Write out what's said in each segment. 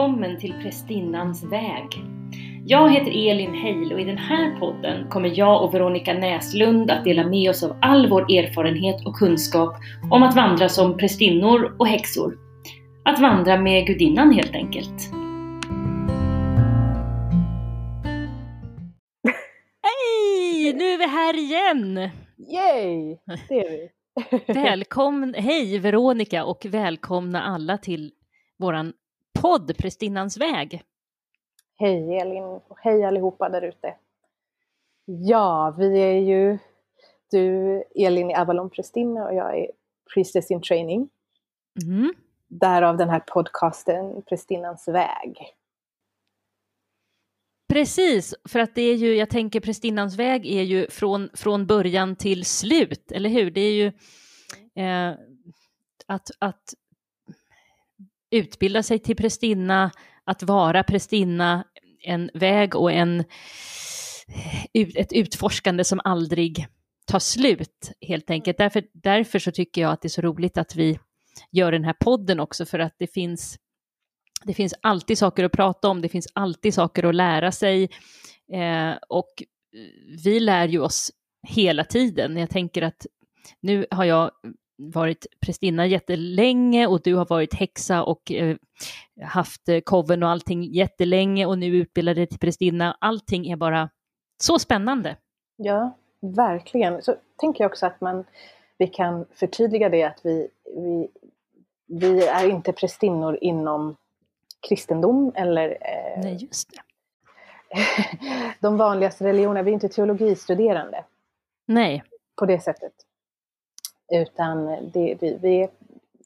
välkommen till Prästinnans väg. Jag heter Elin Heil och i den här podden kommer jag och Veronica Näslund att dela med oss av all vår erfarenhet och kunskap om att vandra som prästinnor och häxor. Att vandra med gudinnan helt enkelt. Hej! Nu är vi här igen! Yay! Det är vi. Välkommen, hej Veronica och välkomna alla till våran podd Prästinnans väg. Hej Elin och hej allihopa där ute. Ja, vi är ju, du Elin är Avalon prästinna och jag är priestess in training. Mm. Därav den här podcasten Prästinnans väg. Precis, för att det är ju, jag tänker prästinnans väg är ju från, från början till slut, eller hur? Det är ju eh, att, att utbilda sig till prästinna, att vara prästinna, en väg och en, ett utforskande som aldrig tar slut helt enkelt. Därför, därför så tycker jag att det är så roligt att vi gör den här podden också för att det finns det finns alltid saker att prata om, det finns alltid saker att lära sig eh, och vi lär ju oss hela tiden. Jag tänker att nu har jag varit prästinna jättelänge och du har varit häxa och eh, haft eh, koven och allting jättelänge och nu utbildar dig till prästinna. Allting är bara så spännande. Ja, verkligen. Så tänker jag också att man, vi kan förtydliga det att vi, vi, vi är inte prästinnor inom kristendom eller eh, Nej, just det. de vanligaste religionerna. Vi är inte teologistuderande. Nej. På det sättet. Utan det, vi, vi är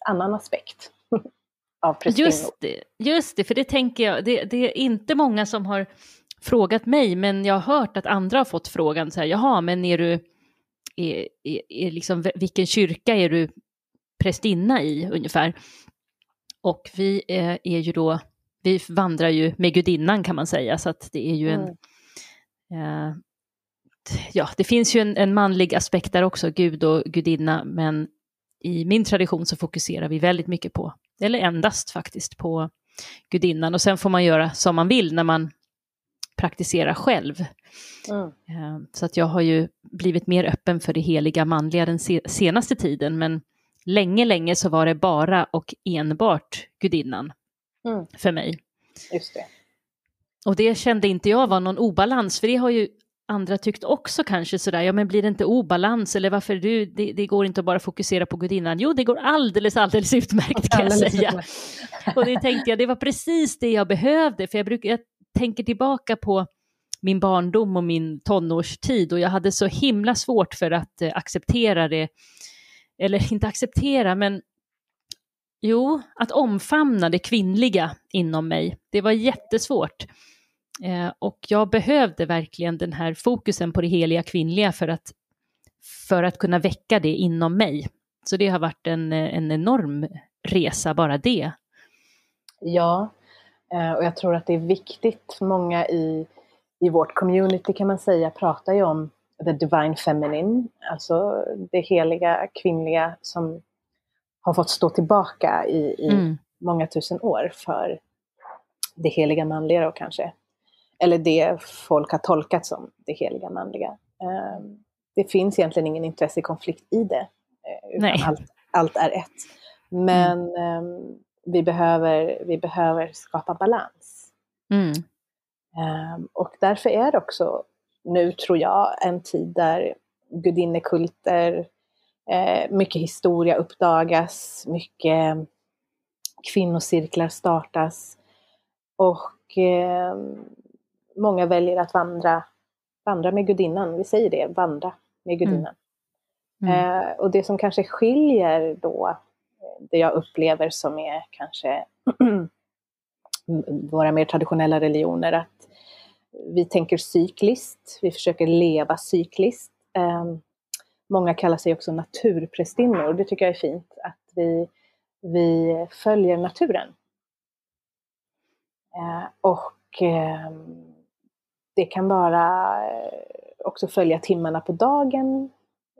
annan aspekt av prästinnor. Just det, just det, för det tänker jag, det, det, är inte många som har frågat mig, men jag har hört att andra har fått frågan så här, jaha, men är du, är, är, är liksom, vilken kyrka är du prästinna i ungefär? Och vi är, är ju då, vi vandrar ju med gudinnan kan man säga, så att det är ju en, mm. eh, ja, det finns ju en, en, manlig aspekt där också, gud och gudinna, men i min tradition så fokuserar vi väldigt mycket på, eller endast faktiskt, på gudinnan. Och sen får man göra som man vill när man praktiserar själv. Mm. Eh, så att jag har ju blivit mer öppen för det heliga manliga den senaste tiden, men länge, länge så var det bara och enbart gudinnan mm. för mig. Just det. Och det kände inte jag var någon obalans, för det har ju andra tyckt också kanske sådär, ja men blir det inte obalans eller varför du, det, det går inte att bara fokusera på gudinnan. Jo, det går alldeles, alldeles utmärkt kan jag säga. Och det tänkte jag, det var precis det jag behövde, för jag, brukar, jag tänker tillbaka på min barndom och min tonårstid och jag hade så himla svårt för att eh, acceptera det, eller inte acceptera, men jo, att omfamna det kvinnliga inom mig. Det var jättesvårt. Eh, och jag behövde verkligen den här fokusen på det heliga kvinnliga för att, för att kunna väcka det inom mig. Så det har varit en, en enorm resa, bara det. Ja, eh, och jag tror att det är viktigt. Många i, i vårt community kan man säga pratar ju om the divine feminine, alltså det heliga kvinnliga som har fått stå tillbaka i, i mm. många tusen år för det heliga manliga och kanske eller det folk har tolkat som det heliga manliga. Ehm, det finns egentligen ingen intressekonflikt i det, eh, utan. Allt, allt är ett. Men mm. vi, behöver, vi behöver skapa balans. Mm. Ehm, och därför är det också nu, tror jag, en tid där gudinnekulter, eh, mycket historia uppdagas, mycket kvinnocirklar startas. Och eh, många väljer att vandra, vandra med gudinnan. Vi säger det, vandra med gudinnan. Mm. Mm. Eh, och det som kanske skiljer då, det jag upplever som är kanske våra mer traditionella religioner, att vi tänker cykliskt, vi försöker leva cykliskt. Eh, många kallar sig också naturprästinnor, det tycker jag är fint, att vi, vi följer naturen. Eh, och ehm, det kan vara eh, också följa timmarna på dagen,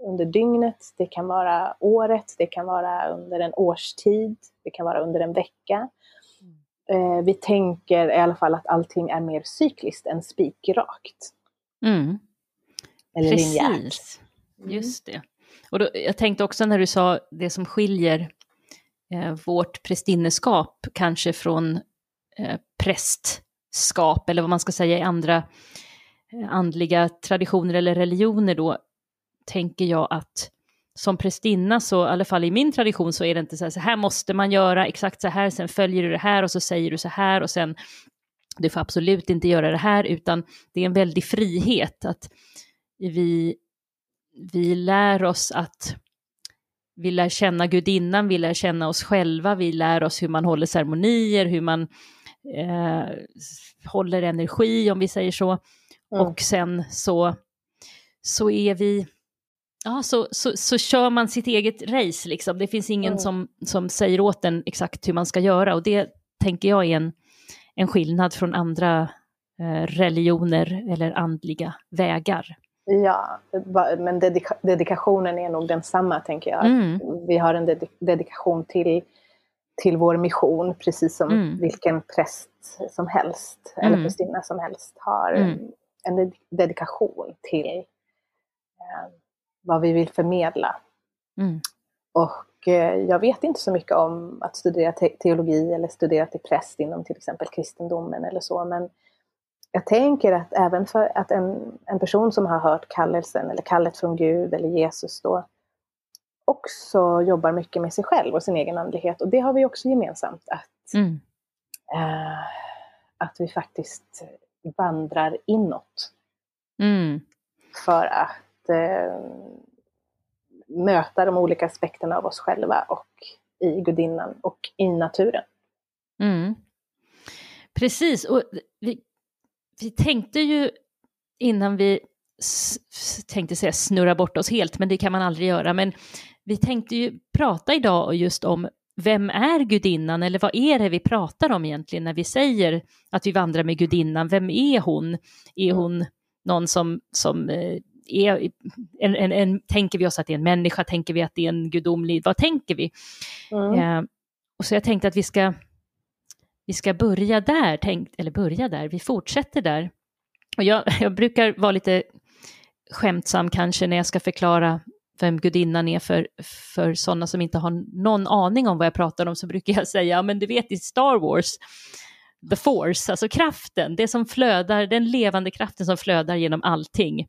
under dygnet, det kan vara året, det kan vara under en årstid, det kan vara under en vecka. eh, vi tänker i alla fall att allting är mer cykliskt än spikrakt. Mm. Eller Precis, linjärt. Mm. just det. Och då, jag tänkte också när du sa det som skiljer eh, vårt prästinneskap kanske från eh, skap eller vad man ska säga i andra eh, andliga traditioner eller religioner då, tänker jag att som prästinna så, i alla fall i min tradition, så är det inte så här, så här måste man göra, exakt så här, sen följer du det här och så säger du så här och sen du får absolut inte göra det här, utan det är en väldig frihet att vi, vi lär oss att vi lär känna gudinnan, vi lär känna oss själva, vi lär oss hur man håller ceremonier, hur man eh, håller energi, om vi säger så. Mm. Och sen så, så är vi, ja, så, så, så kör man sitt eget race liksom. Det finns ingen Mm. som, som säger åt en exakt hur man ska göra och det tänker jag är en, en skillnad från andra eh, religioner eller andliga vägar. Ja, men dedika- dedikationen är nog densamma tänker jag. Mm. Vi har en dedi- dedikation till, till vår mission, precis som Mm. vilken präst som helst, Mm. eller prästinna som helst, har Mm. en ded- dedikation till eh, vad vi vill förmedla. Mm. Och eh, jag vet inte så mycket om att studera te- teologi eller studera till präst inom till exempel kristendomen eller så, men jag tänker att även för att en, en person som har hört kallelsen eller kallet från Gud eller Jesus då också jobbar mycket med sig själv och sin egen andlighet. Och det har vi också gemensamt, att, Mm. eh, att vi faktiskt vandrar inåt Mm. för att eh, möta de olika aspekterna av oss själva och i gudinnan och i naturen. Mm. Precis, och vi, vi tänkte ju innan vi tänkte säga snurra bort oss helt, men det kan man aldrig göra. Men vi tänkte ju prata idag just om vem är gudinnan eller vad är det vi pratar om egentligen när vi säger att vi vandrar med gudinnan? Vem är hon? Är hon någon som, som eh, är, en, en, en, tänker vi oss att det är en människa? Tänker vi att det är en gudomlig, vad tänker vi? Mm. Eh, och så jag tänkte att vi ska, vi ska börja där, tänk, eller börja där, vi fortsätter där. Och jag, jag brukar vara lite skämtsam kanske när jag ska förklara vem gudinnan är för, för sådana som inte har någon aning om vad jag pratar om, så brukar jag säga, men du vet i Star Wars, the force, alltså kraften, det som flödar, den levande kraften som flödar genom allting.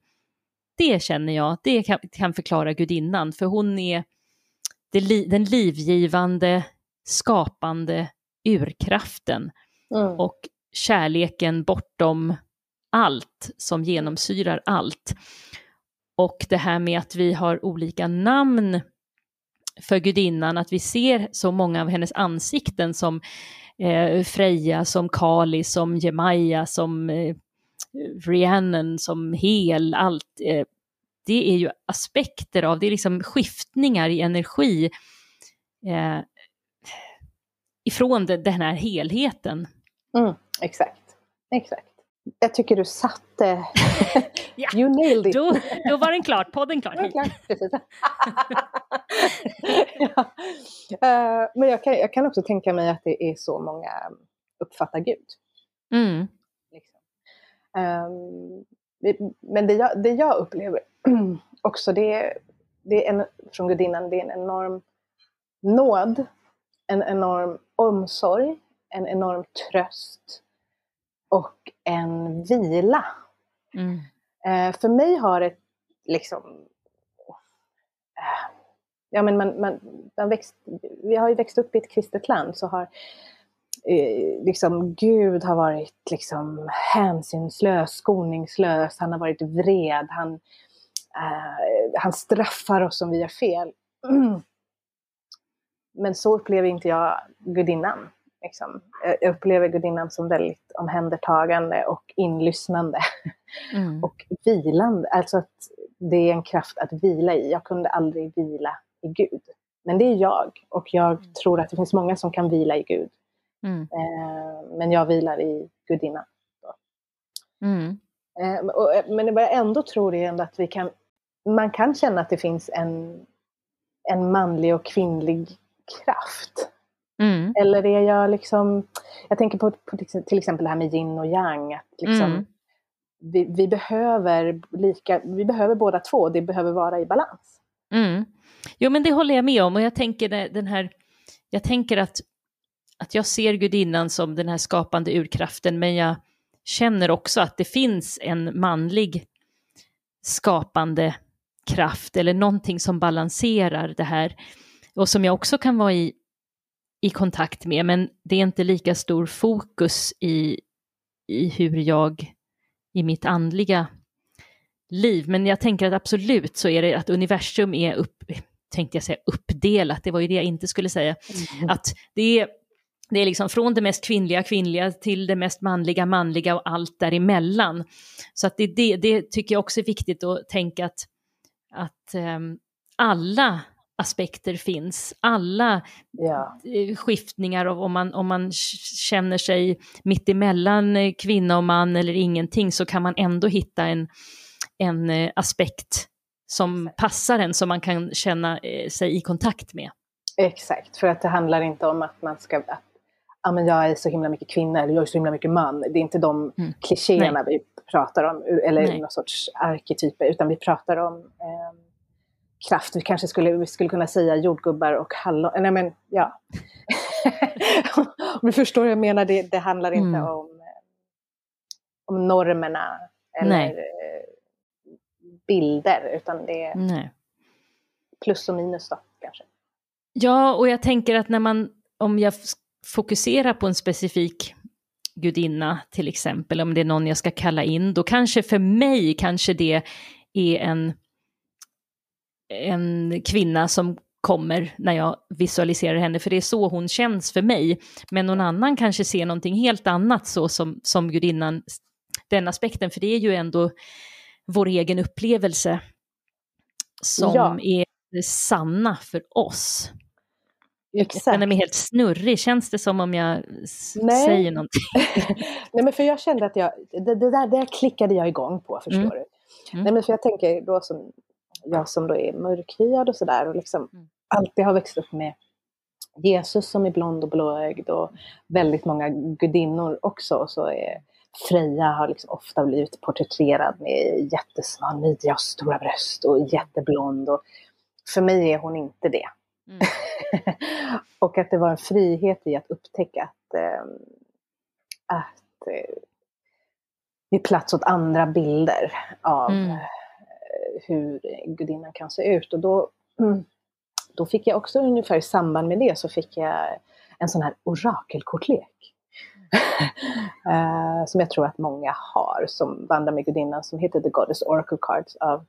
Det känner jag, det kan, kan förklara gudinnan, för hon är det den livgivande, skapande urkraften Mm. och kärleken bortom allt som genomsyrar allt. Och det här med att vi har olika namn för gudinnan, att vi ser så många av hennes ansikten som eh, Freja, som Kali, som Jemaja, som eh, Rhiannon, som Hel, allt. Eh, det är ju aspekter av, det är liksom skiftningar i energi eh, ifrån den här helheten. Mm. Exakt. Exakt. Jag tycker du satte... Ja, you nailed it! Då, då var den klart, podden klar. Precis. ja. Eh, Men jag kan, jag kan också tänka mig att det är så många uppfattar Gud. Mm, Liksom. Det- men det jag, det jag upplever också, det är, det är en, från gudinnan, det är en enorm nåd, en enorm omsorg, en enorm tröst och en vila. mm, Eh, för mig har det liksom... Eh, ja, men man, man, man växt, vi har ju växt upp i ett kristet land så har eh, liksom Gud har varit liksom hänsynslös, skoningslös, han har varit vred, han, eh, han straffar oss om vi gör fel. Men så upplever inte jag gudinnan. Liksom. Jag jag upplever gudinnan som väldigt omhändertagande och inlyssnande mm, och vilande. Alltså att det är en kraft att vila i. Jag kunde aldrig vila i Gud. Men det är jag och jag tror att det finns många som kan vila i Gud. mm, Eh, men jag vilar i gudinnan. mm, Eh, och, men vad jag ändå tror är ändå att vi kan, man kan känna att det finns en, en manlig och kvinnlig kraft. Mm. Eller är jag liksom, jag tänker på, på till exempel det här med yin och yang, att liksom, mm. vi, vi, behöver lika, vi behöver båda två, det behöver vara i balans. Mm. Jo men det håller jag med om och jag tänker den här, jag tänker att, att jag ser gudinnan som den här skapande urkraften men jag känner också att det finns en manlig skapande kraft eller någonting som balanserar det här och som jag också kan vara i, i kontakt med, men det är inte lika stor fokus i, i hur jag i mitt andliga liv. Men jag tänker att absolut så är det att universum är upp, tänkte jag säga uppdelat, det var ju det jag inte skulle säga. Mm. Att det är, det är liksom från det mest kvinnliga kvinnliga till det mest manliga manliga och allt däremellan. Så att det, det, det tycker jag också är viktigt att tänka att, att um, alla aspekter finns, alla ja. Eh, skiftningar av om man, om man känner sig mittemellan eh, kvinna och man eller ingenting så kan man ändå hitta en, en eh, aspekt som passar en som man kan känna sig i kontakt med. Exakt, för att det handlar inte om att man ska, att ja, men jag är så himla mycket kvinna eller jag är så himla mycket man. Det är inte de mm. klichéerna vi pratar om, eller Nej. någon sorts arketyper, utan vi pratar om eh, kraft. Vi kanske skulle, vi skulle kunna säga jordgubbar och hallon. Nej men ja. Om du förstår vad jag menar, det, det handlar inte mm. om, om normerna eller Nej. Eh, bilder, utan det är Nej. plus och minus då kanske. Ja, och jag tänker att när man, om jag fokuserar på en specifik gudinna till exempel, om det är någon jag ska kalla in, då kanske för mig kanske det är en en kvinna som kommer när jag visualiserar henne, för det är så hon känns för mig. Men någon annan kanske ser någonting helt annat så som, som gudinnan, den aspekten, för det är ju ändå vår egen upplevelse som ja. är sanna för oss. Exakt. Jag känner mig helt snurrig, känns det som om jag Nej. säger någonting? Nej men för jag kände att jag, det, det där det klickade jag igång på, förstår mm. du. Mm. Nej men för jag tänker då som jag som då är mörkhyad och sådär och liksom mm. alltid har växt upp med Jesus som är blond och blåögd och väldigt många gudinnor också. Så är Freja har liksom ofta blivit porträtterad med jättesmal midja och stora bröst och jätteblond. Och för mig är hon inte det. Mm. och att det var en frihet i att upptäcka att, äh, att äh, ge plats åt andra bilder av mm hur gudinnan kan se ut. Och då, mm, då fick jag också ungefär i samband med det så fick jag en sån här orakelkortlek. uh, som jag tror att många har som vandrar med gudinnan som heter The Goddess Oracle Cards av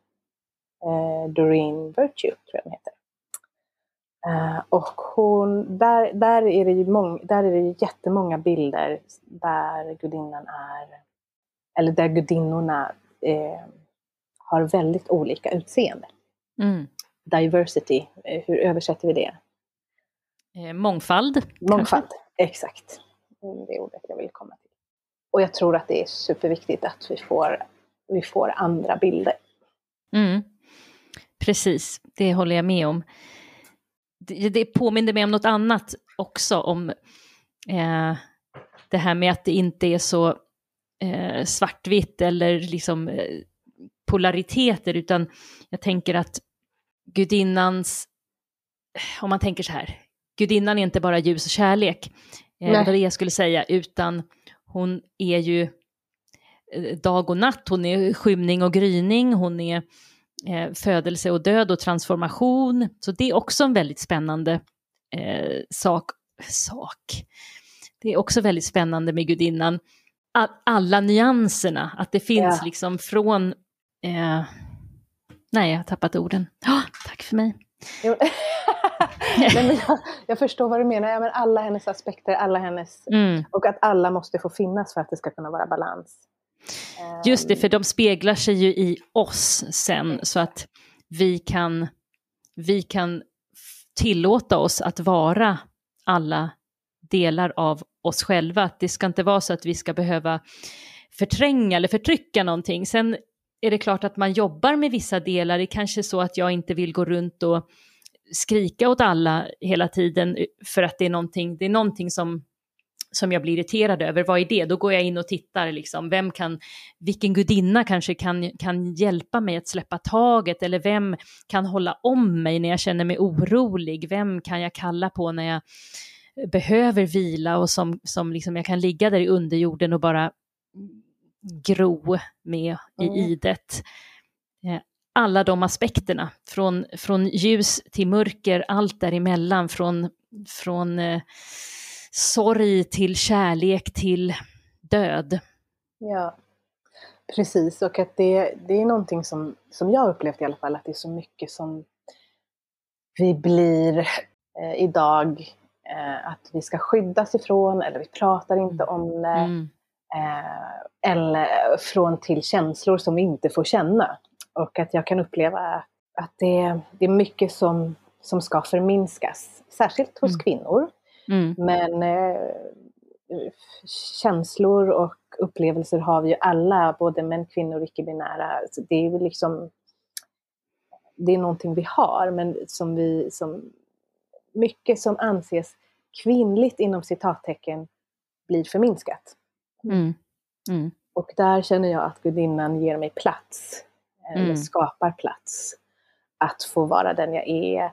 uh, Doreen Virtue, tror jag den heter. Uh, och hon, där, där, är det ju mång, där är det jättemånga bilder där gudinnan är, eller där gudinnorna eh, har väldigt olika utseende. Mm. Diversity, eh, hur översätter vi det? Eh, mångfald. Mångfald, kanske? exakt. Det är ordet jag vill komma till. Och jag tror att det är superviktigt att vi får, vi får andra bilder. Mm. Precis, det håller jag med om. Det, det påminner mig om något annat också, om eh, det här med att det inte är så eh, svartvitt eller liksom eh, polariteter, utan jag tänker att gudinnans, om man tänker så här, gudinnan är inte bara ljus och kärlek, eh, det var det jag skulle säga, utan hon är ju eh, dag och natt, hon är skymning och gryning, hon är eh, födelse och död och transformation. Så det är också en väldigt spännande eh, sak. sak. Det är också väldigt spännande med gudinnan. Alla nyanserna, att det finns ja. liksom från Eh, nej, jag har tappat orden. Oh, tack för mig. nej, jag, jag, förstår vad du menar. Ja, men alla hennes aspekter, alla hennes... Mm. Och att alla måste få finnas för att det ska kunna vara balans. Just det, för de speglar sig ju i oss sen så att vi kan, vi kan tillåta oss att vara alla delar av oss själva. det ska inte vara så att vi ska behöva förtränga eller förtrycka någonting. Sen är det klart att man jobbar med vissa delar. Det är kanske så att jag inte vill gå runt och skrika åt alla hela tiden eh, för att det är någonting, det är någonting som, som jag blir irriterad över. Vad är det? Då går jag in och tittar, liksom, vem kan, vilken gudinna kanske kan, kan hjälpa mig att släppa taget eller vem kan hålla om mig när jag känner mig orolig? Vem kan jag kalla på när jag behöver vila och som, som liksom jag kan ligga där i underjorden och bara gro med i mm. idet. Eh, alla de aspekterna, från, från ljus till mörker, allt däremellan, från, från eh, sorg till kärlek till död. Ja, precis. Och att det, det är någonting som, som jag upplevt i alla fall, att det är så mycket som vi blir eh, idag eh, att vi ska skyddas ifrån, eller vi pratar inte mm. om det. Mm. Eh, eller från till känslor som vi inte får känna. Och att jag kan uppleva att det, det är mycket som, som ska förminskas, särskilt hos mm. kvinnor. Mm. Men eh, känslor och upplevelser har vi ju alla, både män, kvinnor och icke-binära. Det är ju liksom det är någonting vi har, men som vi, som, mycket som anses kvinnligt inom citattecken blir förminskat. Mm. Mm. Och där känner jag att gudinnan ger mig plats, eller mm. skapar plats att få vara den jag är.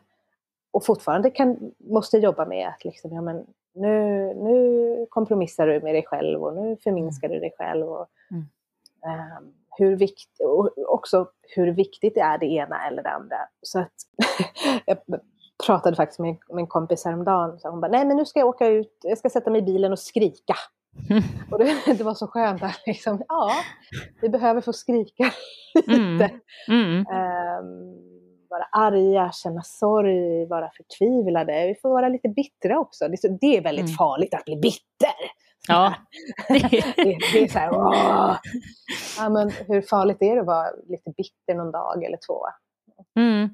Och fortfarande kan, måste jobba med att liksom, ja, men nu, nu kompromissar du med dig själv och nu förminskar du dig själv. Och, um, hur vikt, och också hur viktigt det är det ena eller det andra. Så att jag pratade faktiskt med, med en kompis häromdagen. Så hon bara, nej men nu ska jag åka ut, jag ska sätta mig i bilen och skrika. Och det, det, var så skönt att liksom, ja, vi behöver få skrika mm. lite. Mm. Um, vara arga, känna sorg, vara förtvivlade. Vi får vara lite bittra också. Det är, det är väldigt mm. farligt att bli bitter. Ja. det, det, det, är så här, åh. Ja, men hur farligt är det att vara lite bitter någon dag eller två? Mm.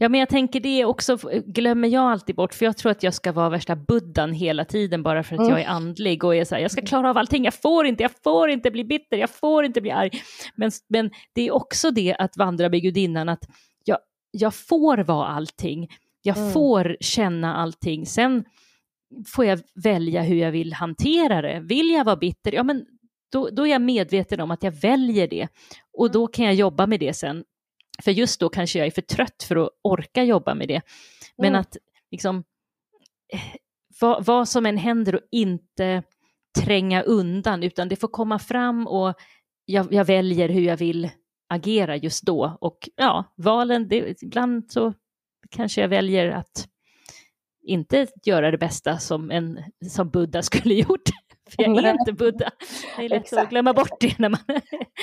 Ja, men jag tänker det också glömmer jag alltid bort, för jag tror att jag ska vara värsta buddhan hela tiden bara för att mm. jag är andlig och är så här, jag ska klara av allting, jag får inte, jag får inte bli bitter, jag får inte bli arg. Men, men det är också det att vandra med gudinnan, att jag, jag får vara allting, jag mm. får känna allting, sen får jag välja hur jag vill hantera det. Vill jag vara bitter, ja men då, då är jag medveten om att jag väljer det och mm. då kan jag jobba med det sen för just då kanske jag är för trött för att orka jobba med det. Men mm. att liksom, vad, vad, som än händer och inte tränga undan, utan det får komma fram och jag, jag väljer hur jag vill agera just då. Och ja, valen, det, ibland så kanske jag väljer att inte göra det bästa som, en, som Buddha skulle gjort. För jag är inte Buddha. Det är lätt Exakt. att glömma bort det när man...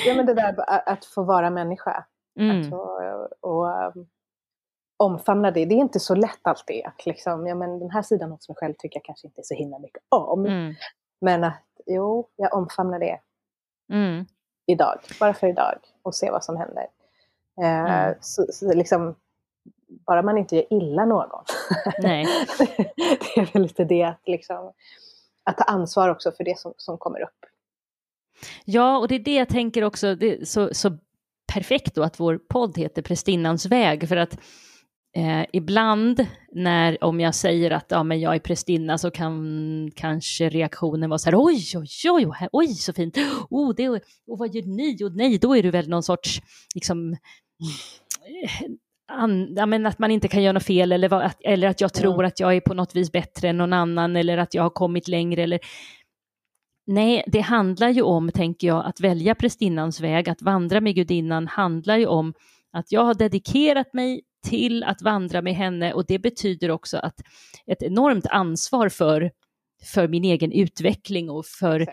ja, men det där att få vara människa. Mm. Att, och, och um, omfamna det. Det är inte så lätt alltid. Att liksom, ja, men den här sidan hos mig själv tycker jag kanske inte så himla mycket om. Mm. Men att jo, jag omfamnar det mm. idag. Bara för idag. Och se vad som händer. Eh, mm. så, så liksom, bara man inte gör illa någon. Nej. det är väl lite det att, liksom, att ta ansvar också för det som, som kommer upp. Ja, och det är det jag tänker också, det, så, så perfekt då att vår podd heter Prästinnans väg, för att eh, ibland när, om jag säger att ja, men jag är prästinna så kan kanske reaktionen vara så här oj, oj, oj, oj, oj så fint, oh, det, och vad gör ni? Och nej, då är du väl någon sorts, liksom, eh, an, ja, men att man inte kan göra något fel eller, vad, att, eller att jag tror ja. att jag är på något vis bättre än någon annan eller att jag har kommit längre eller Nej, det handlar ju om, tänker jag, att välja prästinnans väg, att vandra med gudinnan handlar ju om att jag har dedikerat mig till att vandra med henne och det betyder också att ett enormt ansvar för, för min egen utveckling och för,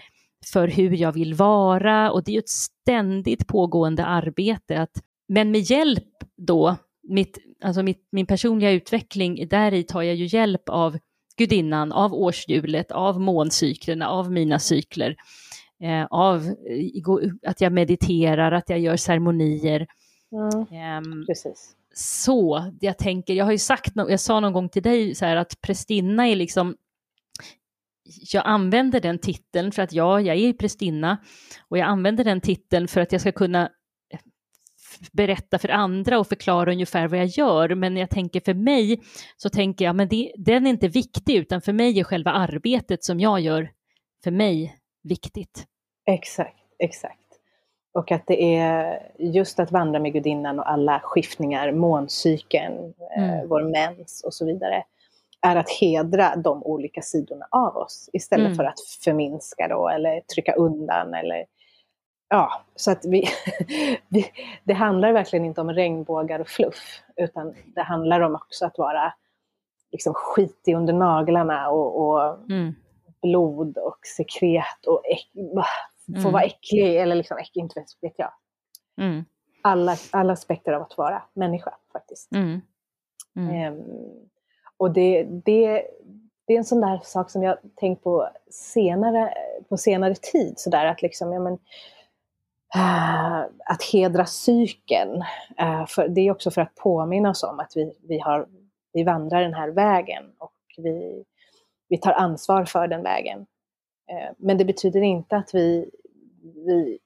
för hur jag vill vara och det är ett ständigt pågående arbete. Att, men med hjälp då, mitt, alltså mitt, min personliga utveckling, där i tar jag ju hjälp av gudinnan, av årshjulet, av måncyklerna, av mina cykler, eh, av eh, att jag mediterar, att jag gör ceremonier. Mm. Eh. Så, jag tänker, jag har ju sagt, jag sa någon gång till dig så här att prästinna är liksom jag använder den titeln för att ja, jag är prästinna och jag använder den titeln för att jag ska kunna berätta för andra och förklara ungefär vad jag gör, men jag tänker för mig så tänker jag, men det, den är inte viktig, utan för mig är själva arbetet som jag gör för mig viktigt. Exakt, exakt. Och att det är just att vandra med gudinnan och alla skiftningar, måncykeln, eh, mm. vår mens och så vidare, är att hedra de olika sidorna av oss istället mm. för att förminska då eller trycka undan eller ja, så att vi, vi, det handlar verkligen inte om regnbågar och fluff utan det handlar om också att vara liksom skitig under naglarna och, och mm. blod och sekret och äck, få vara mm. äcklig eller liksom äcklig, inte vet jag. Mm. Alla, alla aspekter av att vara människa faktiskt. Mm. Um, och det, det, det är en sån där sak som jag tänkt på senare, på senare tid. Så där, att, liksom, ja, men, att hedra cykeln. Äh, för, det är också för att påminna oss om att vi, vi, har, vi vandrar den här vägen och vi, vi tar ansvar för den vägen. Äh, men det betyder inte att vi, vi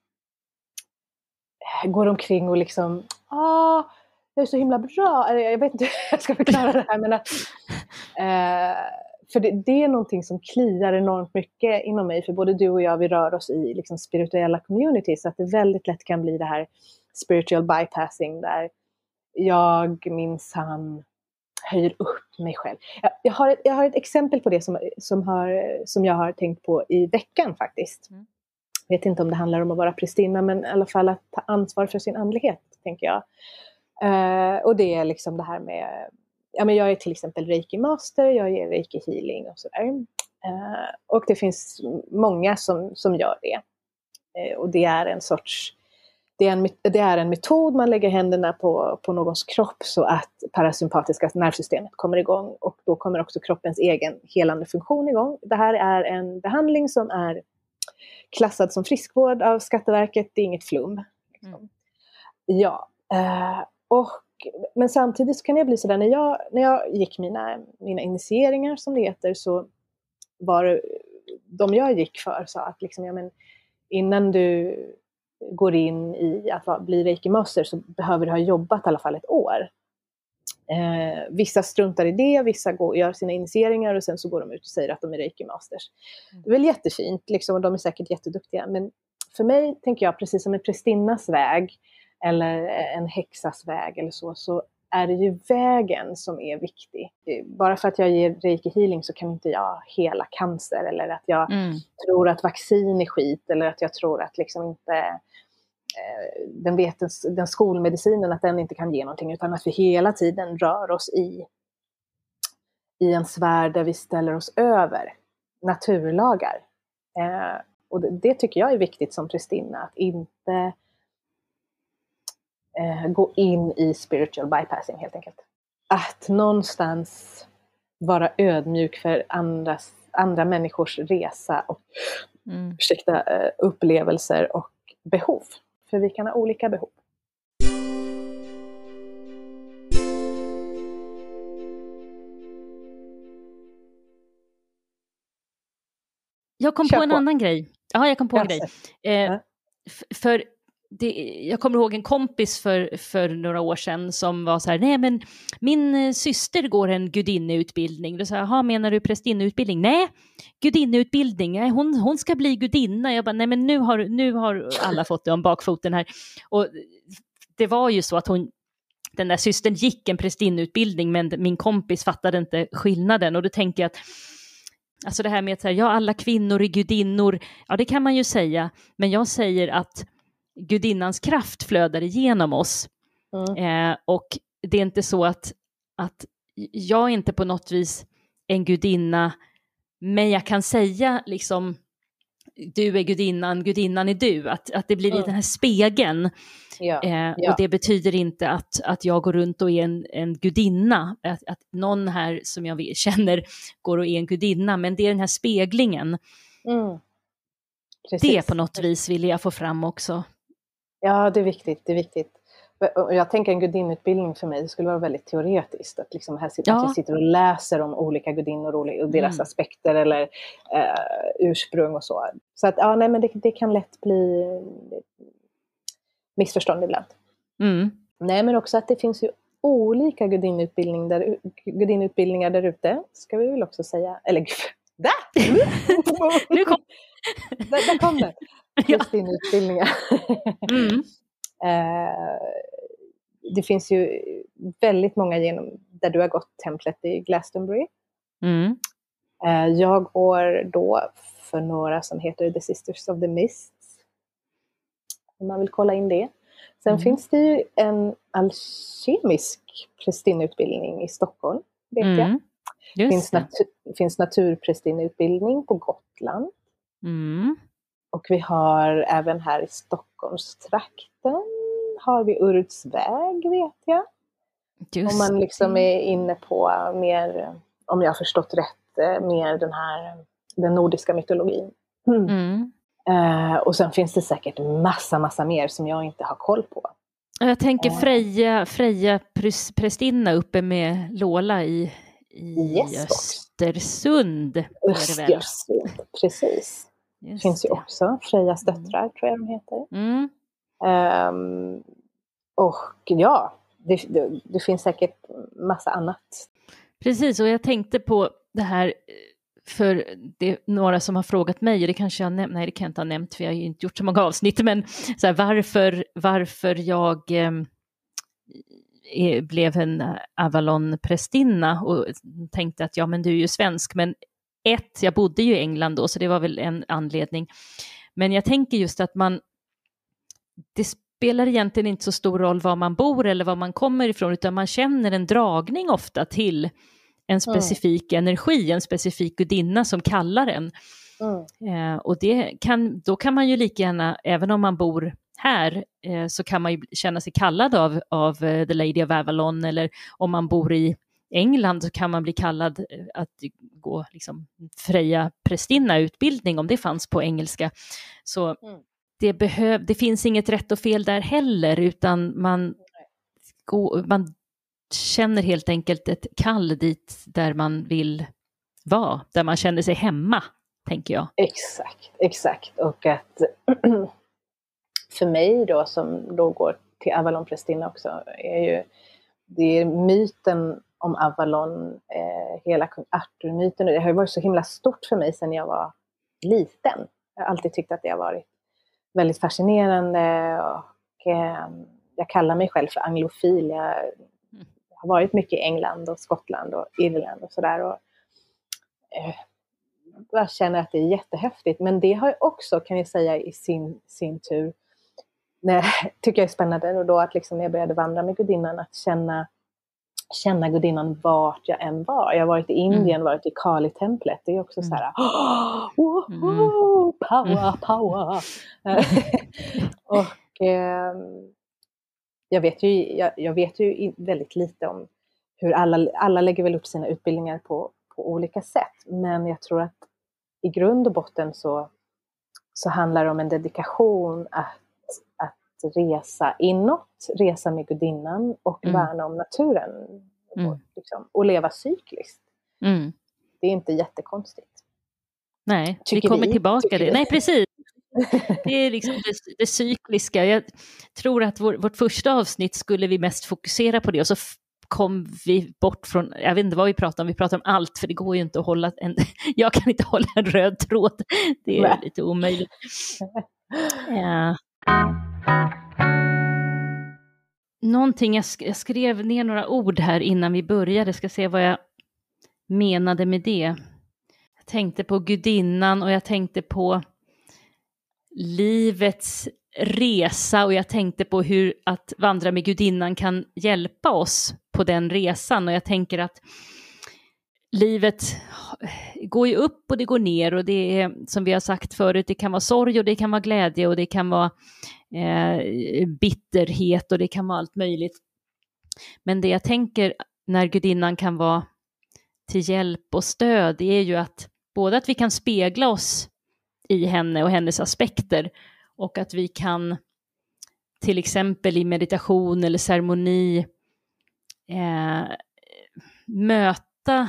går omkring och liksom, ah, jag är så himla bra. Jag vet inte hur jag ska förklara det här. Men att, eh, för det, det, är någonting som kliar enormt mycket inom mig. För både du och jag, vi rör oss i liksom, spirituella communities. Så att det väldigt lätt kan bli det här spiritual bypassing där jag minsann höjer upp mig själv. Jag, jag, har ett, jag har ett exempel på det som, som, har, som jag har tänkt på i veckan faktiskt. Mm. Jag vet inte om det handlar om att vara prästinna men i alla fall att ta ansvar för sin andlighet, tänker jag. Uh, och det är liksom det här med, ja men jag är till exempel reiki master, jag ger reiki healing och sådär. Uh, och det finns många som, som gör det. Uh, och det är en sorts, det är en, det är en metod, man lägger händerna på, på någons kropp så att parasympatiska nervsystemet kommer igång och då kommer också kroppens egen helande funktion igång. Det här är en behandling som är klassad som friskvård av Skatteverket, det är inget flum. Liksom. Mm. Ja, och, men samtidigt så kan jag bli sådär, när jag, när jag gick mina, mina initieringar som det heter, så var det, de jag gick för sa att liksom, ja, men innan du går in i att bli reiki-master så behöver du ha jobbat i alla fall ett år. Eh, vissa struntar i det, vissa går, gör sina initieringar och sen så går de ut och säger att de är reiki-masters. Mm. Det är väl jättefint liksom, och de är säkert jätteduktiga men för mig tänker jag precis som en prästinnas väg eller en häxas väg eller så, så är det ju vägen som är viktig. Bara för att jag ger reiki healing så kan inte jag hela cancer eller att jag mm. tror att vaccin är skit eller att jag tror att liksom inte eh, den, vetens, den skolmedicinen att den inte kan ge någonting utan att vi hela tiden rör oss i, i en sfär där vi ställer oss över naturlagar. Eh, och det, det, tycker jag är viktigt som prästinna, att inte eh, gå in i spiritual bypassing helt enkelt. Att någonstans vara ödmjuk för andras, andra människors resa och mm. ursäkta, eh, upplevelser och behov. För vi kan ha olika behov. Jag kom Kör på en på. annan grej. Ja, jag kom på en grej. Eh, för det, jag kommer ihåg en kompis för, för några år sedan som var så här, nej men min eh, syster går en gudinneutbildning. Då sa jag, jaha menar du prästinneutbildning? Nej, gudinneutbildning, nej, hon, hon ska bli gudinna. Jag bara, nej men nu har, nu har alla fått det om bakfoten här. Och det var ju så att hon, den där systern gick en prästinneutbildning men min kompis fattade inte skillnaden och då tänker jag att Alltså det här med att säga, ja alla kvinnor är gudinnor, ja det kan man ju säga, men jag säger att gudinnans kraft flödar igenom oss. Mm. Eh, och det är inte så att, att jag är inte på något vis en gudinna, men jag kan säga liksom du är gudinnan, gudinnan är du, att, att det blir mm. den här spegeln. Ja, eh, ja. Och det betyder inte att, att jag går runt och är en, en gudinna, att, att någon här som jag känner går och är en gudinna, men det är den här speglingen. Mm. Det på något vis vill jag få fram också. Ja, det är viktigt. Det är viktigt. Jag tänker en gudinneutbildning för mig, skulle vara väldigt teoretiskt. Att, liksom här sitter, ja. att jag sitter och läser om olika gudinnor och deras mm. aspekter eller eh, ursprung och så. Så att, ja, nej, men det, det kan lätt bli missförstånd ibland. Mm. Nej, men också att det finns ju olika gudinneutbildning där, gudinneutbildningar där ute, ska vi väl också säga. Eller gud, där! nu kom där, där kom det! Ja. Gudinneutbildningar. Mm. Eh, det finns ju väldigt många genom, där du har gått templet i Glastonbury. Mm. Eh, jag går då för några som heter The Sisters of the Mists. Om man vill kolla in det. Sen Mm. finns det ju en alkemisk prästinneutbildning i Stockholm, vet jag. Mm. Det Just finns, det. natu- finns naturprästinneutbildning på Gotland. Mm. Och vi har även här i Stockholmstrakten har vi Urudsväg vet jag. Just Om man liksom är inne på mer, om jag har förstått rätt, eh, mer den här den nordiska mytologin. Mm. Mm. Eh, och sen finns det säkert massa, massa mer som jag inte har koll på. Jag tänker Eh. Freja, Freja präs- prästinna uppe med Lola i, i Yes, Östersund. Östersund, precis. Just finns ju det. också. Frejas döttrar tror jag de heter. Mm. Ehm, och ja, det, det, det finns säkert massa annat. Precis, och jag tänkte på det här, eh, för det är några som har frågat mig, och det kanske jag nämnt, nej det kan jag inte ha nämnt, för jag har ju inte gjort så många avsnitt, men så här, varför, varför jag eh, blev en Avalon-prästinna och tänkte att ja men du är ju svensk, men ett, jag bodde ju i England då, så det var väl en anledning. Men jag tänker just att man, det spelar egentligen inte så stor roll var man bor eller var man kommer ifrån, utan man känner en dragning ofta till en specifik energi, en specifik gudinna som kallar en. Mm. Eh, och det kan, då kan man ju lika gärna, även om man bor här, eh, så kan man ju känna sig kallad av, av eh, The Lady of Avalon, eller om man bor i England så kan man bli kallad eh, att gå liksom, Freja prästinna-utbildning, om det fanns på engelska. Så Mm. det, behöv, det finns inget rätt och fel där heller, utan man, går, man känner helt enkelt ett kall dit där man vill vara, där man känner sig hemma, tänker jag. Exakt, exakt. Och att för mig då som då går till Avalon prästinna också, är ju det är myten om Avalon, eh, hela kung Arthur-myten. Det har ju varit så himla stort för mig sedan jag var liten. Jag har alltid tyckt att det har varit väldigt fascinerande och eh, jag kallar mig själv för anglofil. Jag har varit mycket i England och Skottland och Irland och sådär. Och, eh, jag känner att det är jättehäftigt. Men det har ju också, kan jag säga, i sin, sin tur, när, tycker jag är spännande och då att liksom när jag började vandra med gudinnan, att känna, känna gudinnan vart jag än var. Jag har varit i Indien, varit i Kali-templet. Det är också så här, "Åh, woho, power, power. och ehm, jag vet ju, jag, jag vet ju väldigt lite om hur alla, alla lägger väl upp sina utbildningar på, på olika sätt. Men jag tror att i grund och botten så, så handlar det om en dedikation att, att resa inåt, resa med gudinnan och Mm. värna om naturen. Mm. Och, liksom, och leva cykliskt. Mm. Det är inte jättekonstigt. Nej, Tycker vi kommer vi. tillbaka till det. Nej, precis. Det är liksom det, det cykliska. Jag tror att vår, vårt första avsnitt skulle vi mest fokusera på det och så kom vi bort från, jag vet inte vad vi pratar om, vi pratar om allt för det går ju inte att hålla en, jag kan inte hålla en röd tråd, det är Nej. lite omöjligt. Ja. Någonting, jag, sk- jag skrev ner några ord här innan vi började, ska se vad jag menade med det. Jag tänkte på gudinnan och jag tänkte på livets resa och jag tänkte på hur att vandra med gudinnan kan hjälpa oss på den resan och jag tänker att livet går ju upp och det går ner och det är som vi har sagt förut, det kan vara sorg och det kan vara glädje och det kan vara eh, bitterhet och det kan vara allt möjligt. Men det jag tänker när gudinnan kan vara till hjälp och stöd är ju att både att vi kan spegla oss i henne och hennes aspekter och att vi kan till exempel i meditation eller ceremoni eh, möta,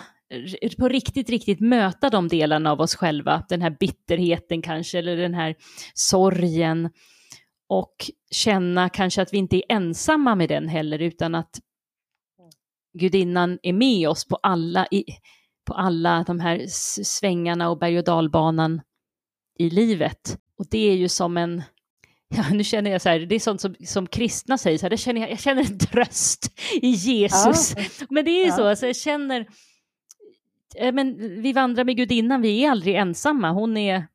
på riktigt, riktigt möta de delarna av oss själva, den här bitterheten kanske, eller den här sorgen och känna kanske att vi inte är ensamma med den heller, utan att gudinnan är med oss på alla, i, på alla de här svängarna och berg och dalbanan i livet. Och det är ju som en, ja, nu känner jag så här, det är sånt som, som kristna säger, så här, det känner jag, jag känner en tröst i Jesus. Ja. Men det är ju ja. så, alltså, jag känner, men vi vandrar med gudinnan, vi är aldrig ensamma, hon är,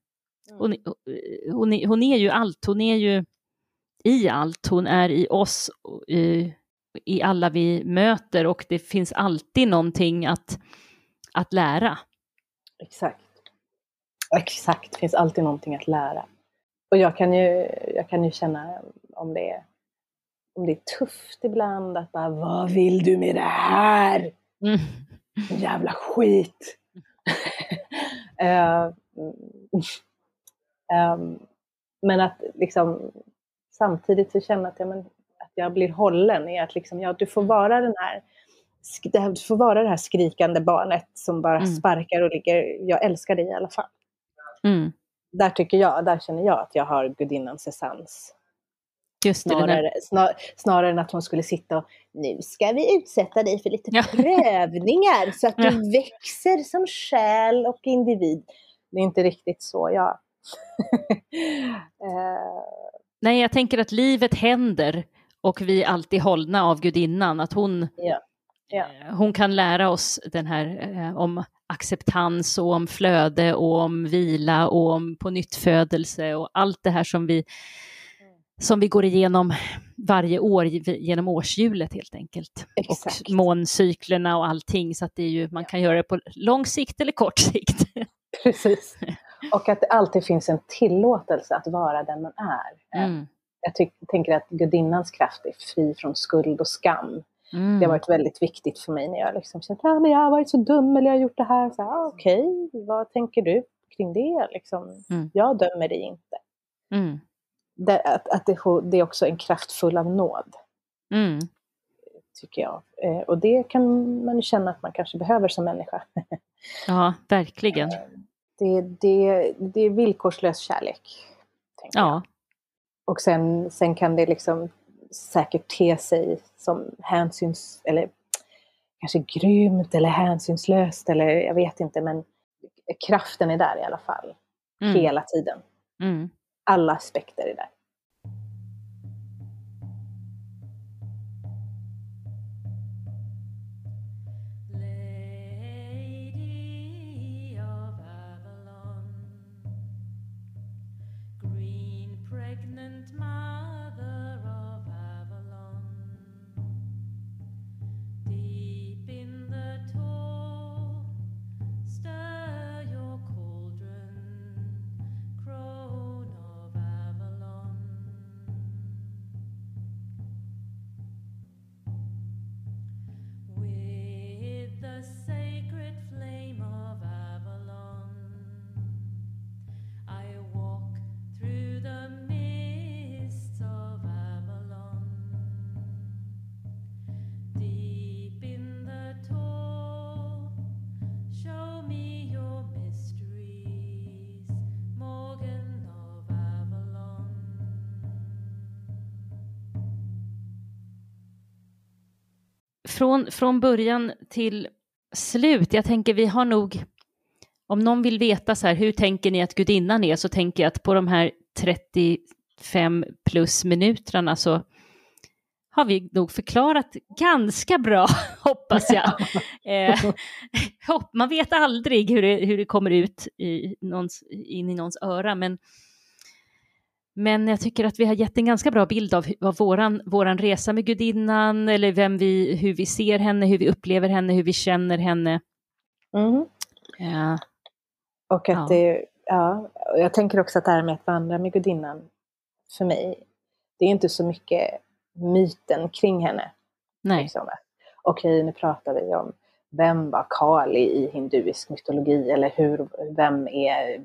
hon, hon, är, hon är ju allt, hon är ju i allt, hon är i oss, i, i alla vi möter och det finns alltid någonting att, att lära. Exakt. Exakt, det finns alltid någonting att lära. Och jag kan ju, jag kan ju känna om det, är, om det är tufft ibland att bara, vad vill du med det här? Mm. Jävla skit! uh, um, men att liksom samtidigt så känna att, ja, men, att jag blir hållen i att liksom, ja, du får vara den här du får vara det här skrikande barnet som bara mm. sparkar och ligger, jag älskar dig i alla fall. Mm. Där tycker jag, där känner jag att jag har gudinnans essens. Just det, snarare, snar, snarare än att hon skulle sitta och nu ska vi utsätta dig för lite ja. prövningar så att du ja. växer som själ och individ. Det är inte riktigt så jag... uh... Nej, jag tänker att livet händer och vi är alltid hållna av gudinnan, att hon. Ja. Eh, hon kan lära oss den här eh, om acceptans och om flöde och om vila och om på nyttfödelse och allt det här som vi, som vi går igenom varje år genom årshjulet helt enkelt. Exakt. Och måncyklerna och allting så att det är ju, man kan göra det på lång sikt eller kort sikt. Precis. Och att det alltid finns en tillåtelse att vara den man är. Mm. Jag tänker att gudinnans kraft är fri från skuld och skam. Mm. Det har varit väldigt viktigt för mig när jag liksom känt att ah, jag har varit så dum eller jag har gjort det här. ah, Okej, okay, vad tänker du kring det? Liksom, mm. Jag dömer dig inte. Mm. Det, att, att det, det, är också en kraftfull av nåd. Mm. Tycker jag. Eh, och det kan man känna att man kanske behöver som människa. ja, verkligen. Det, det, det är villkorslös kärlek. Ja. Jag. Och sen, sen kan det liksom säkert te sig som hänsyns, eller kanske grymt eller hänsynslöst eller jag vet inte men kraften är där i alla fall. Mm. Hela tiden. Mm. Alla aspekter är där. Från, från början till slut, jag tänker vi har nog, om någon vill veta så här, hur tänker ni att gudinnan är, så tänker jag att på de här 35 plus minuterna så har vi nog förklarat ganska bra, hoppas jag. eh, man vet aldrig hur det, hur det kommer ut i någons, in i någons öra, men men jag tycker att vi har gett en ganska bra bild av, av våran, våran resa med gudinnan, eller vem vi, hur vi ser henne, hur vi upplever henne, hur vi känner henne. Mm. Ja. Och att ja. det, ja, jag tänker också att det här med att vandra med gudinnan, för mig, det är inte så mycket myten kring henne. Nej. Liksom. Okej, nu pratar vi om vem var Kali i hinduisk mytologi eller hur, vem är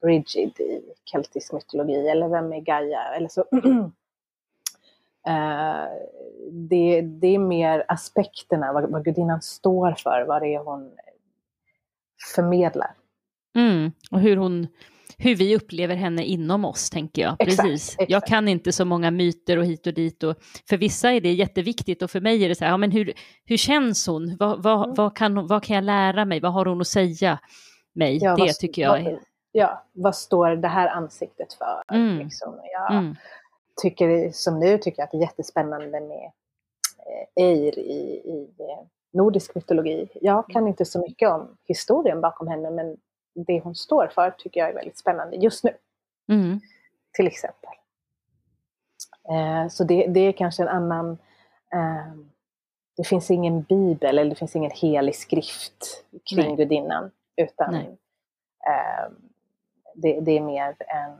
Brigid i keltisk mytologi eller vem är Gaia eller så. uh, det, det är mer aspekterna, vad, vad gudinnan står för, vad det är hon förmedlar. Mm, och hur hon hur vi upplever henne inom oss, tänker jag. Exakt, Precis. exakt. Jag kan inte så många myter och hit och dit. Och för vissa är det jätteviktigt och för mig är det så här, ja, men hur, hur känns hon? Vad, vad, Mm. vad, kan, vad kan jag lära mig? Vad har hon att säga mig? Ja, det vad- tycker jag är... Ja, vad står det här ansiktet för? Mm. Liksom? Jag Mm, tycker, som nu tycker jag att det är jättespännande med eh, Eir i, i eh, nordisk mytologi. Jag kan inte så mycket om historien bakom henne men det hon står för tycker jag är väldigt spännande just nu. mm, till exempel. Eh, så det, det är kanske en annan... Eh, det finns ingen bibel eller det finns ingen helig skrift kring Nej. gudinnan. Utan eh, det, det är mer en...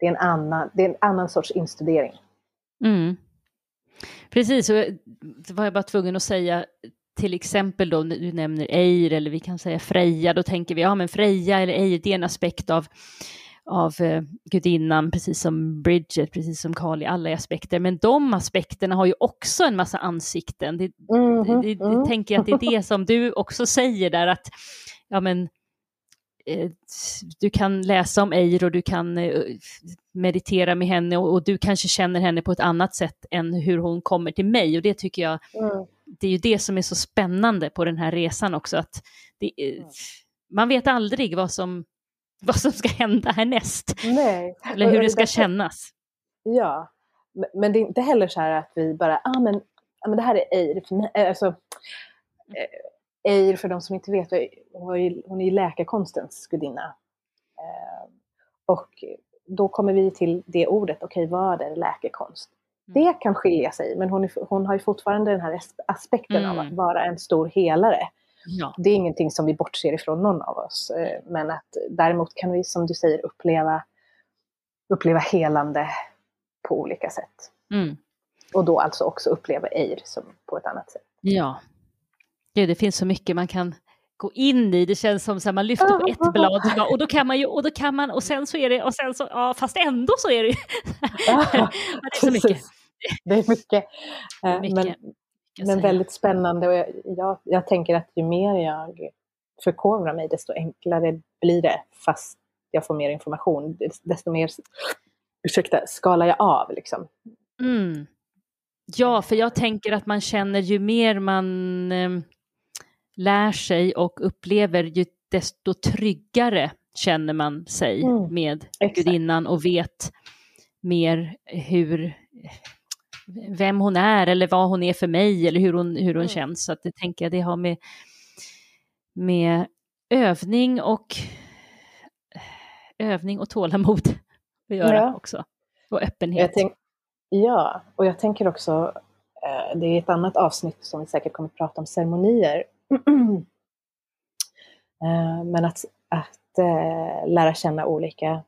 Det är en annan, det är en annan sorts instudering. mm. Precis, och det var jag bara tvungen att säga till exempel då, du nämner Eir eller vi kan säga Freja, då tänker vi, ja men Freja eller Eir, det är en aspekt av, av eh, gudinnan, precis som Bridget, precis som Kali, alla aspekter. Men de aspekterna har ju också en massa ansikten. Det, Mhm, det, det, mm. tänker jag att det är det som du också säger där, att ja men eh, du kan läsa om Eir och du kan eh, meditera med henne och, och du kanske känner henne på ett annat sätt än hur hon kommer till mig. Och det tycker jag, Mm. Det är ju det som är så spännande på den här resan också, att det, eh, man vet aldrig vad som, vad som ska hända härnäst, Nej. eller hur det ska kännas. Ja, men- det är inte heller så här att vi bara, ah, men, ah, men det här är Eir. För mig, alltså, eh, Eir, för de som inte vet, hon, är ju läkarkonstens gudinna. Eh, och då kommer vi till det ordet, okej vad är läkekonst? Mm. Det kan skilja sig, men hon, är, hon har ju fortfarande den här as- aspekten av Mm. att vara en stor helare. Ja. Det är ingenting som vi bortser ifrån någon av oss. eh, Men att däremot kan vi, som du säger, uppleva, uppleva helande på olika sätt. Mm. Och då alltså också uppleva Eir som på ett annat sätt. Ja. Gud, det finns så mycket man kan gå in i. Det känns som att man lyfter på ett blad och då kan man ju, och då kan man, och sen så är det, och sen så, ja, fast ändå så är det ju. det är så mycket. Det är mycket. Eh, mycket men men väldigt spännande och jag, jag, jag tänker att ju mer jag förkovrar mig desto enklare blir det fast jag får mer information. Desto mer ursäkta, skalar jag av liksom. Mm. Ja, för jag tänker att man känner ju mer man eh, lär sig och upplever, ju desto tryggare känner man sig Mm. med Exakt. gudinnan och vet mer hur vem hon är eller vad hon är för mig eller hur hon, hur hon Mm. känns. Så att det tänker jag det har med, med övning och övning och tålamod att göra Ja. också. Och öppenhet. tänk, ja, och jag tänker också, eh, det är ett annat avsnitt som vi säkert kommer att prata om ceremonier. eh, men att, att eh, lära känna olika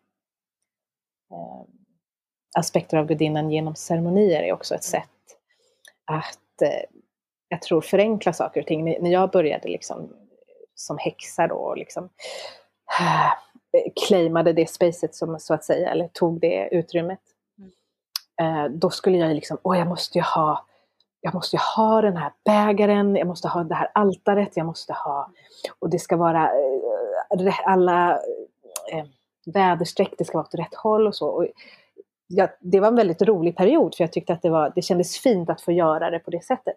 aspekter av gudinnan genom ceremonier är också ett sätt att, eh, jag tror, förenkla saker och ting. När jag började liksom som häxa då, och liksom, eh, claimade det spacet som så att säga, eller tog det utrymmet. Eh, då skulle jag liksom, åh jag måste ju ha jag måste ju ha den här bägaren, jag måste ha det här altaret, jag måste ha, och det ska vara eh, alla eh, väderstreck, det ska vara åt rätt håll och så. Och jag, det var en väldigt rolig period för jag tyckte att det, var, det kändes fint att få göra det på det sättet.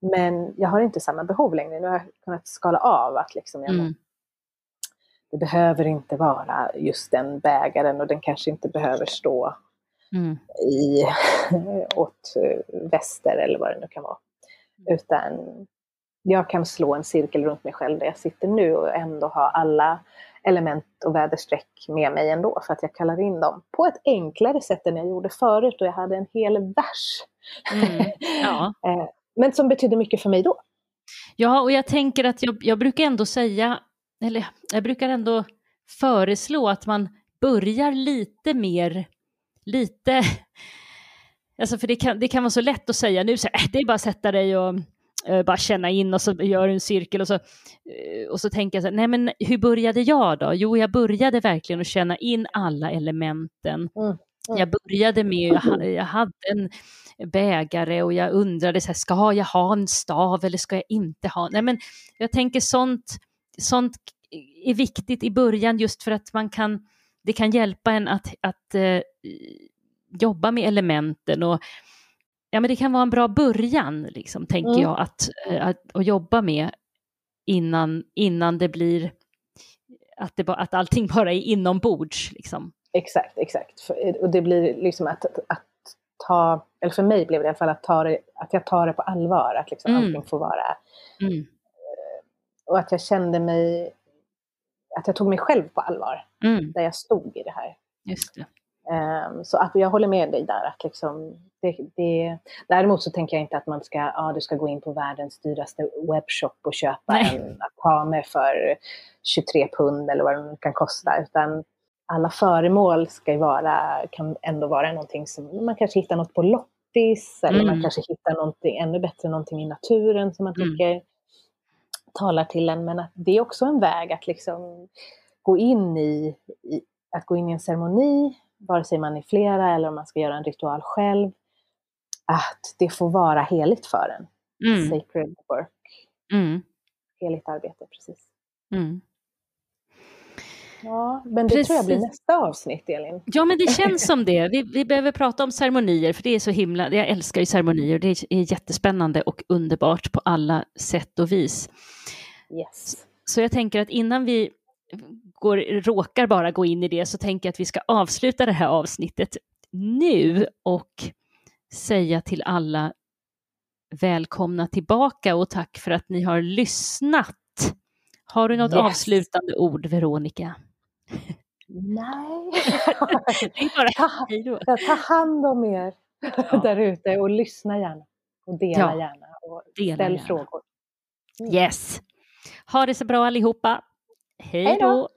Men jag har inte samma behov längre, nu har jag kunnat skala av att liksom, jag, Mm. det behöver inte vara just den bägaren och den kanske inte behöver stå Mm. i, åt väster eller vad det nu kan vara. Utan jag kan slå en cirkel runt mig själv där jag sitter nu och ändå ha alla element och väderstreck med mig ändå för att jag kallar in dem på ett enklare sätt än jag gjorde förut och jag hade en hel vers. Mm. Ja. Eh, Men som betydde mycket för mig då. ja, och jag tänker att jag, jag brukar ändå säga, eller jag brukar ändå föreslå att man börjar lite mer, lite, alltså för det kan, det kan vara så lätt att säga nu, så här, "Äh, det är bara att sätta dig och bara känna in och så gör du en cirkel och så, eh, och så tänker jag så här, nej men hur började jag då? Jo, jag började verkligen att känna in alla elementen. Mm, mm. Jag började med, jag, ha- jag hade en bägare och jag undrade, så här, ska jag ha en stav eller ska jag inte ha? Nej men jag tänker sånt, sånt är viktigt i början just för att man kan, det kan hjälpa en att, att uh, jobba med elementen och ja, men det kan vara en bra början, liksom, tänker mm. jag, att, uh, att, att jobba med innan, innan det blir att, det, att allting bara är inombords. Liksom. Exakt, exakt. Och det blir liksom att, att ta, eller för mig blev det i alla fall att, ta det, att jag tar det på allvar, att liksom mm. allting får vara... Mm. Och att jag kände mig, att jag tog mig själv på allvar, mm. där jag stod i det här. Just det. Um, så att jag håller med dig där. Att liksom, det, det, däremot så tänker jag inte att man ska, ja, du ska gå in på världens dyraste webbshop och köpa Nej. en Atame för 23 pund eller vad den kan kosta. Utan alla föremål ska vara, kan ändå vara någonting som man kanske hittar något på loppis eller mm. man kanske hittar någonting ännu bättre, någonting i naturen som man mm. tycker mm. talar till en. Men att det är också en väg att liksom gå in i, i att gå in i en ceremoni, vare sig man är flera eller om man ska göra en ritual själv, att det får vara heligt för en. Mm. Sacred work. Mm. Heligt arbete, precis. Mm. Ja, men det Precis. tror jag blir nästa avsnitt, Elin. Ja, men det känns som det. Vi, vi behöver prata om ceremonier, för det är så himla... Jag älskar ju ceremonier. Det är jättespännande och underbart på alla sätt och vis. Yes. Så jag tänker att innan vi går, råkar bara gå in i det, så tänker jag att vi ska avsluta det här avsnittet nu och säga till alla välkomna tillbaka och tack för att ni har lyssnat. Har du något yes. avslutande ord, Veronica? Nej. det är bara hej då. Ta hand om er ja. där ute och lyssna gärna. Och dela ja. gärna och dela ställ gärna. frågor. Mm. Yes. Ha det så bra allihopa. Hej då.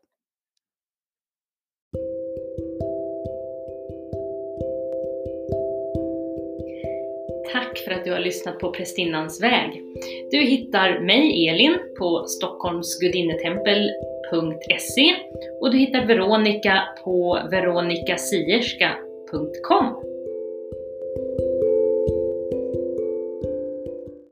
Tack för att du har lyssnat på Prästinnans väg. Du hittar mig, Elin, på stockholmsgudinnetempel.se och du hittar Veronica på veronicasierska.com.